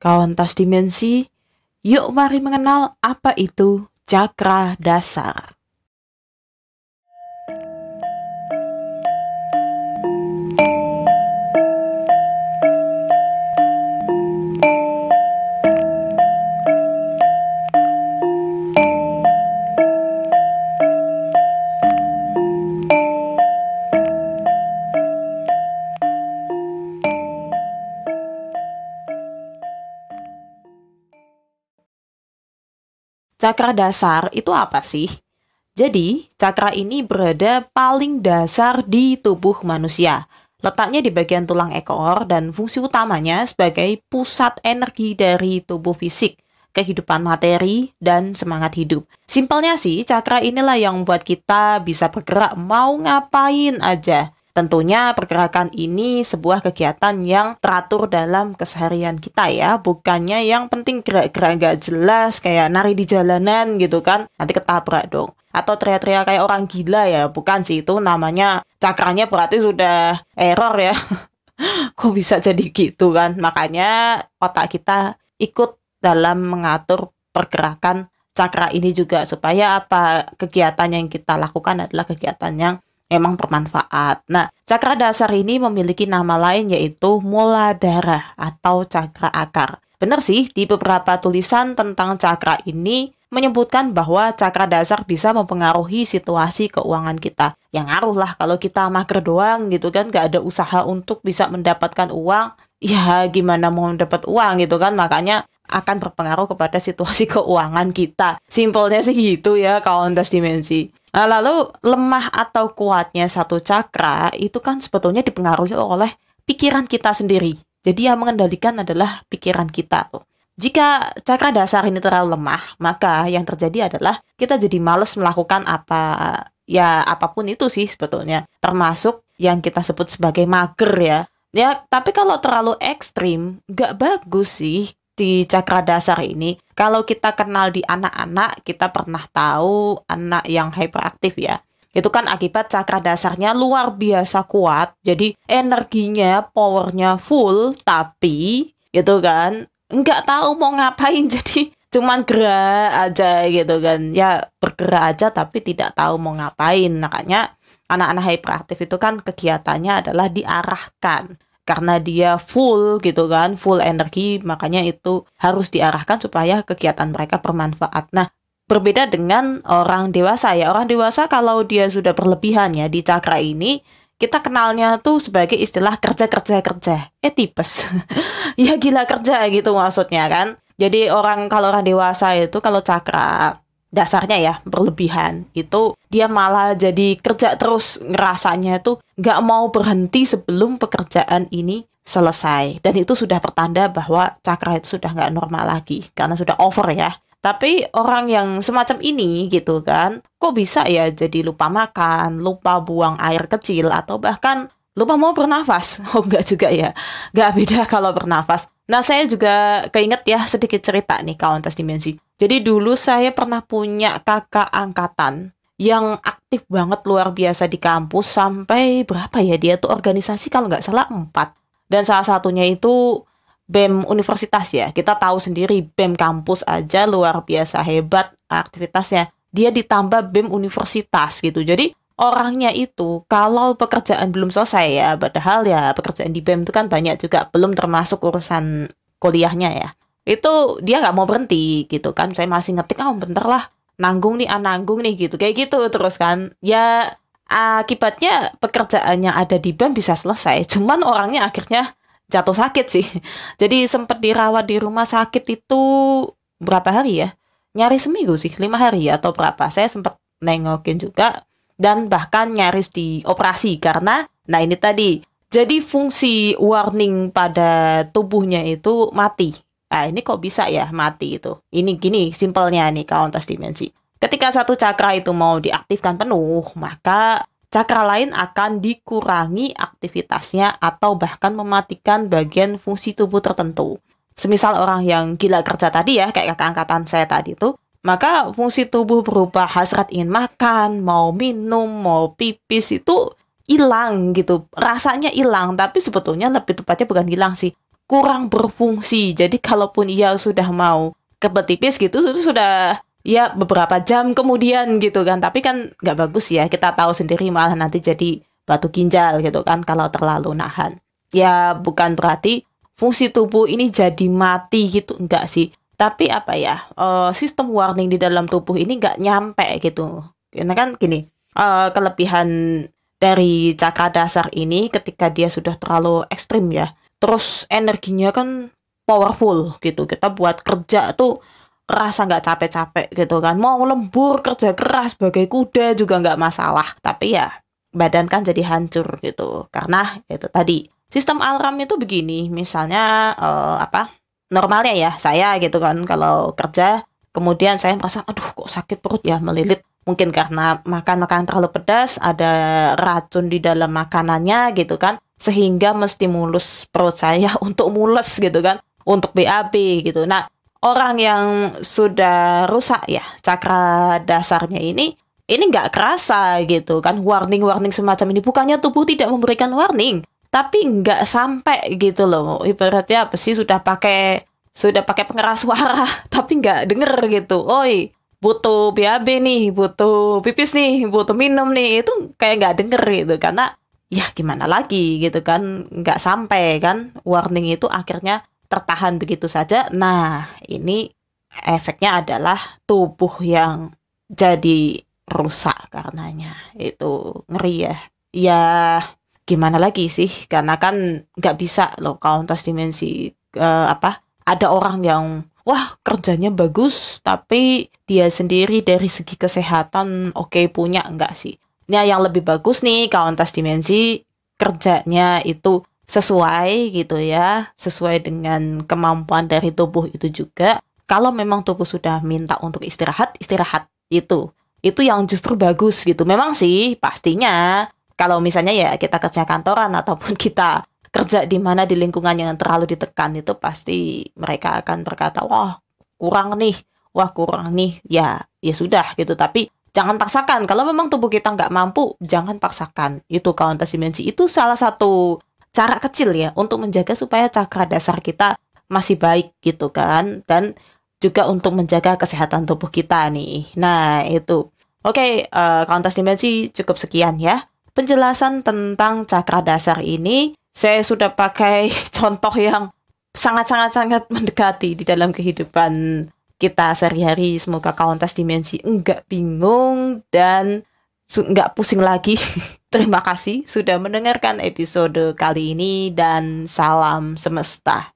Kawan tas dimensi, yuk mari mengenal apa itu cakra dasar. Cakra dasar itu apa sih? Jadi, cakra ini berada paling dasar di tubuh manusia. Letaknya di bagian tulang ekor dan fungsi utamanya sebagai pusat energi dari tubuh fisik, kehidupan materi, dan semangat hidup. Simpelnya sih, cakra inilah yang membuat kita bisa bergerak mau ngapain aja. Tentunya pergerakan ini sebuah kegiatan yang teratur dalam keseharian kita ya, bukannya yang penting gerak-gerak gak jelas kayak nari di jalanan gitu kan, nanti ketabrak dong. Atau teriak-teriak kayak orang gila ya, bukan sih itu namanya cakranya berarti sudah error ya. Kok bisa jadi gitu kan? Makanya otak kita ikut dalam mengatur pergerakan cakra ini juga supaya apa kegiatan yang kita lakukan adalah kegiatan yang emang bermanfaat. Nah, cakra dasar ini memiliki nama lain yaitu muladhara atau cakra akar. Benar sih, di beberapa tulisan tentang cakra ini menyebutkan bahwa cakra dasar bisa mempengaruhi situasi keuangan kita. Yang ngaruh lah kalau kita mager doang gitu kan, gak ada usaha untuk bisa mendapatkan uang, ya gimana mau dapat uang gitu kan, makanya akan berpengaruh kepada situasi keuangan kita. Simpelnya sih gitu ya, kauntas dimensi. Nah, lalu lemah atau kuatnya satu cakra itu kan sebetulnya dipengaruhi oleh pikiran kita sendiri. Jadi yang mengendalikan adalah pikiran kita. Jika cakra dasar ini terlalu lemah, maka yang terjadi adalah kita jadi males melakukan apa ya apa pun itu sih sebetulnya. Termasuk yang kita sebut sebagai mager ya. Ya, tapi kalau terlalu ekstrim, nggak bagus sih di cakra dasar ini, kalau kita kenal di anak-anak, kita pernah tahu anak yang hyperaktif ya. Itu kan akibat cakra dasarnya luar biasa kuat. Jadi energinya, powernya full, tapi gitu kan, nggak tahu mau ngapain. Jadi cuman gerak aja gitu kan. Ya bergerak aja tapi tidak tahu mau ngapain. Makanya anak-anak hyperaktif itu kan kegiatannya adalah diarahkan karena dia full gitu kan, full energi, makanya itu harus diarahkan supaya kegiatan mereka bermanfaat. Nah, berbeda dengan orang dewasa ya. Orang dewasa kalau dia sudah berlebihan ya di cakra ini, kita kenalnya tuh sebagai istilah kerja-kerja-kerja. Eh tipes. ya gila kerja gitu maksudnya kan. Jadi orang kalau orang dewasa itu kalau cakra dasarnya ya berlebihan. Itu dia malah jadi kerja terus ngerasanya itu nggak mau berhenti sebelum pekerjaan ini selesai. Dan itu sudah pertanda bahwa cakra itu sudah nggak normal lagi karena sudah over ya. Tapi orang yang semacam ini gitu kan kok bisa ya jadi lupa makan lupa buang air kecil atau bahkan lupa mau bernafas? Oh enggak juga ya. Nggak beda kalau bernafas. Nah saya juga keinget ya sedikit cerita nih kawan tes dimensi jadi dulu saya pernah punya kakak angkatan yang aktif banget luar biasa di kampus sampai berapa ya dia tuh organisasi kalau nggak salah empat. Dan salah satunya itu BEM universitas ya. Kita tahu sendiri BEM kampus aja luar biasa hebat aktivitasnya. Dia ditambah BEM universitas gitu. Jadi orangnya itu kalau pekerjaan belum selesai ya padahal ya pekerjaan di BEM itu kan banyak juga belum termasuk urusan kuliahnya ya itu dia nggak mau berhenti gitu kan. Saya masih ngetik ah oh, bentar lah nanggung nih ah nanggung nih gitu. Kayak gitu terus kan. Ya akibatnya pekerjaannya ada di BEM bisa selesai. Cuman orangnya akhirnya jatuh sakit sih. Jadi sempat dirawat di rumah sakit itu berapa hari ya? Nyari seminggu sih lima hari atau berapa. Saya sempat nengokin juga dan bahkan nyaris dioperasi karena nah ini tadi jadi fungsi warning pada tubuhnya itu mati Nah, ini kok bisa ya mati itu? Ini gini simpelnya nih kauntas dimensi. Ketika satu cakra itu mau diaktifkan penuh, maka cakra lain akan dikurangi aktivitasnya atau bahkan mematikan bagian fungsi tubuh tertentu. Semisal orang yang gila kerja tadi ya, kayak kakak angkatan saya tadi itu, maka fungsi tubuh berupa hasrat ingin makan, mau minum, mau pipis itu hilang gitu. Rasanya hilang, tapi sebetulnya lebih tepatnya bukan hilang sih kurang berfungsi. Jadi kalaupun ia sudah mau kebet tipis gitu itu sudah ya beberapa jam kemudian gitu kan. Tapi kan nggak bagus ya. Kita tahu sendiri malah nanti jadi batu ginjal gitu kan kalau terlalu nahan. Ya bukan berarti fungsi tubuh ini jadi mati gitu enggak sih. Tapi apa ya uh, sistem warning di dalam tubuh ini nggak nyampe gitu. Karena kan gini uh, kelebihan dari cakra dasar ini ketika dia sudah terlalu ekstrim ya terus energinya kan powerful gitu. Kita buat kerja tuh rasa nggak capek-capek gitu kan. Mau lembur kerja keras sebagai kuda juga nggak masalah. Tapi ya badan kan jadi hancur gitu. Karena itu tadi sistem alarm itu begini. Misalnya uh, apa normalnya ya saya gitu kan kalau kerja kemudian saya merasa aduh kok sakit perut ya melilit. Mungkin karena makan makanan terlalu pedas ada racun di dalam makanannya gitu kan sehingga menstimulus perut saya untuk mules gitu kan untuk BAB gitu. Nah orang yang sudah rusak ya cakra dasarnya ini ini nggak kerasa gitu kan warning warning semacam ini. Bukannya tubuh tidak memberikan warning tapi nggak sampai gitu loh. Ibaratnya apa sih sudah pakai sudah pakai pengeras suara tapi nggak denger gitu. Oi butuh BAB nih butuh pipis nih butuh minum nih. Itu kayak nggak denger gitu. Karena ya gimana lagi? gitu kan. Nggak sampai kan warning itu akhirnya tertahan begitu saja. Nah ini efeknya adalah tubuh yang jadi rusak karenanya. Itu ngeri ya. Ya gimana lagi sih? Karena kan nggak bisa loh kauntas dimensi uh, apa ada orang yang wah kerjanya bagus tapi dia sendiri dari segi kesehatan oke okay, punya. Enggak sih Nah, yang lebih bagus nih kauntas dimensi kerjanya itu sesuai gitu ya, sesuai dengan kemampuan dari tubuh itu juga. Kalau memang tubuh sudah minta untuk istirahat, istirahat itu. Itu yang justru bagus gitu. Memang sih pastinya kalau misalnya ya kita kerja kantoran ataupun kita kerja di mana di lingkungan yang terlalu ditekan itu pasti mereka akan berkata, "Wah, kurang nih. Wah, kurang nih." Ya, ya sudah gitu. Tapi jangan paksakan. Kalau memang tubuh kita nggak mampu, jangan paksakan. Itu kauntas dimensi. Itu salah satu cara kecil ya untuk menjaga supaya cakra dasar kita masih baik gitu kan. Dan juga untuk menjaga kesehatan tubuh kita nih. Nah, itu. Oke, uh, kauntas dimensi cukup sekian ya. Penjelasan tentang cakra dasar ini saya sudah pakai contoh yang sangat-sangat-sangat mendekati di dalam kehidupan kita sehari-hari semoga kauntas dimensi enggak bingung dan enggak pusing lagi. Terima kasih sudah mendengarkan episode kali ini dan salam semesta.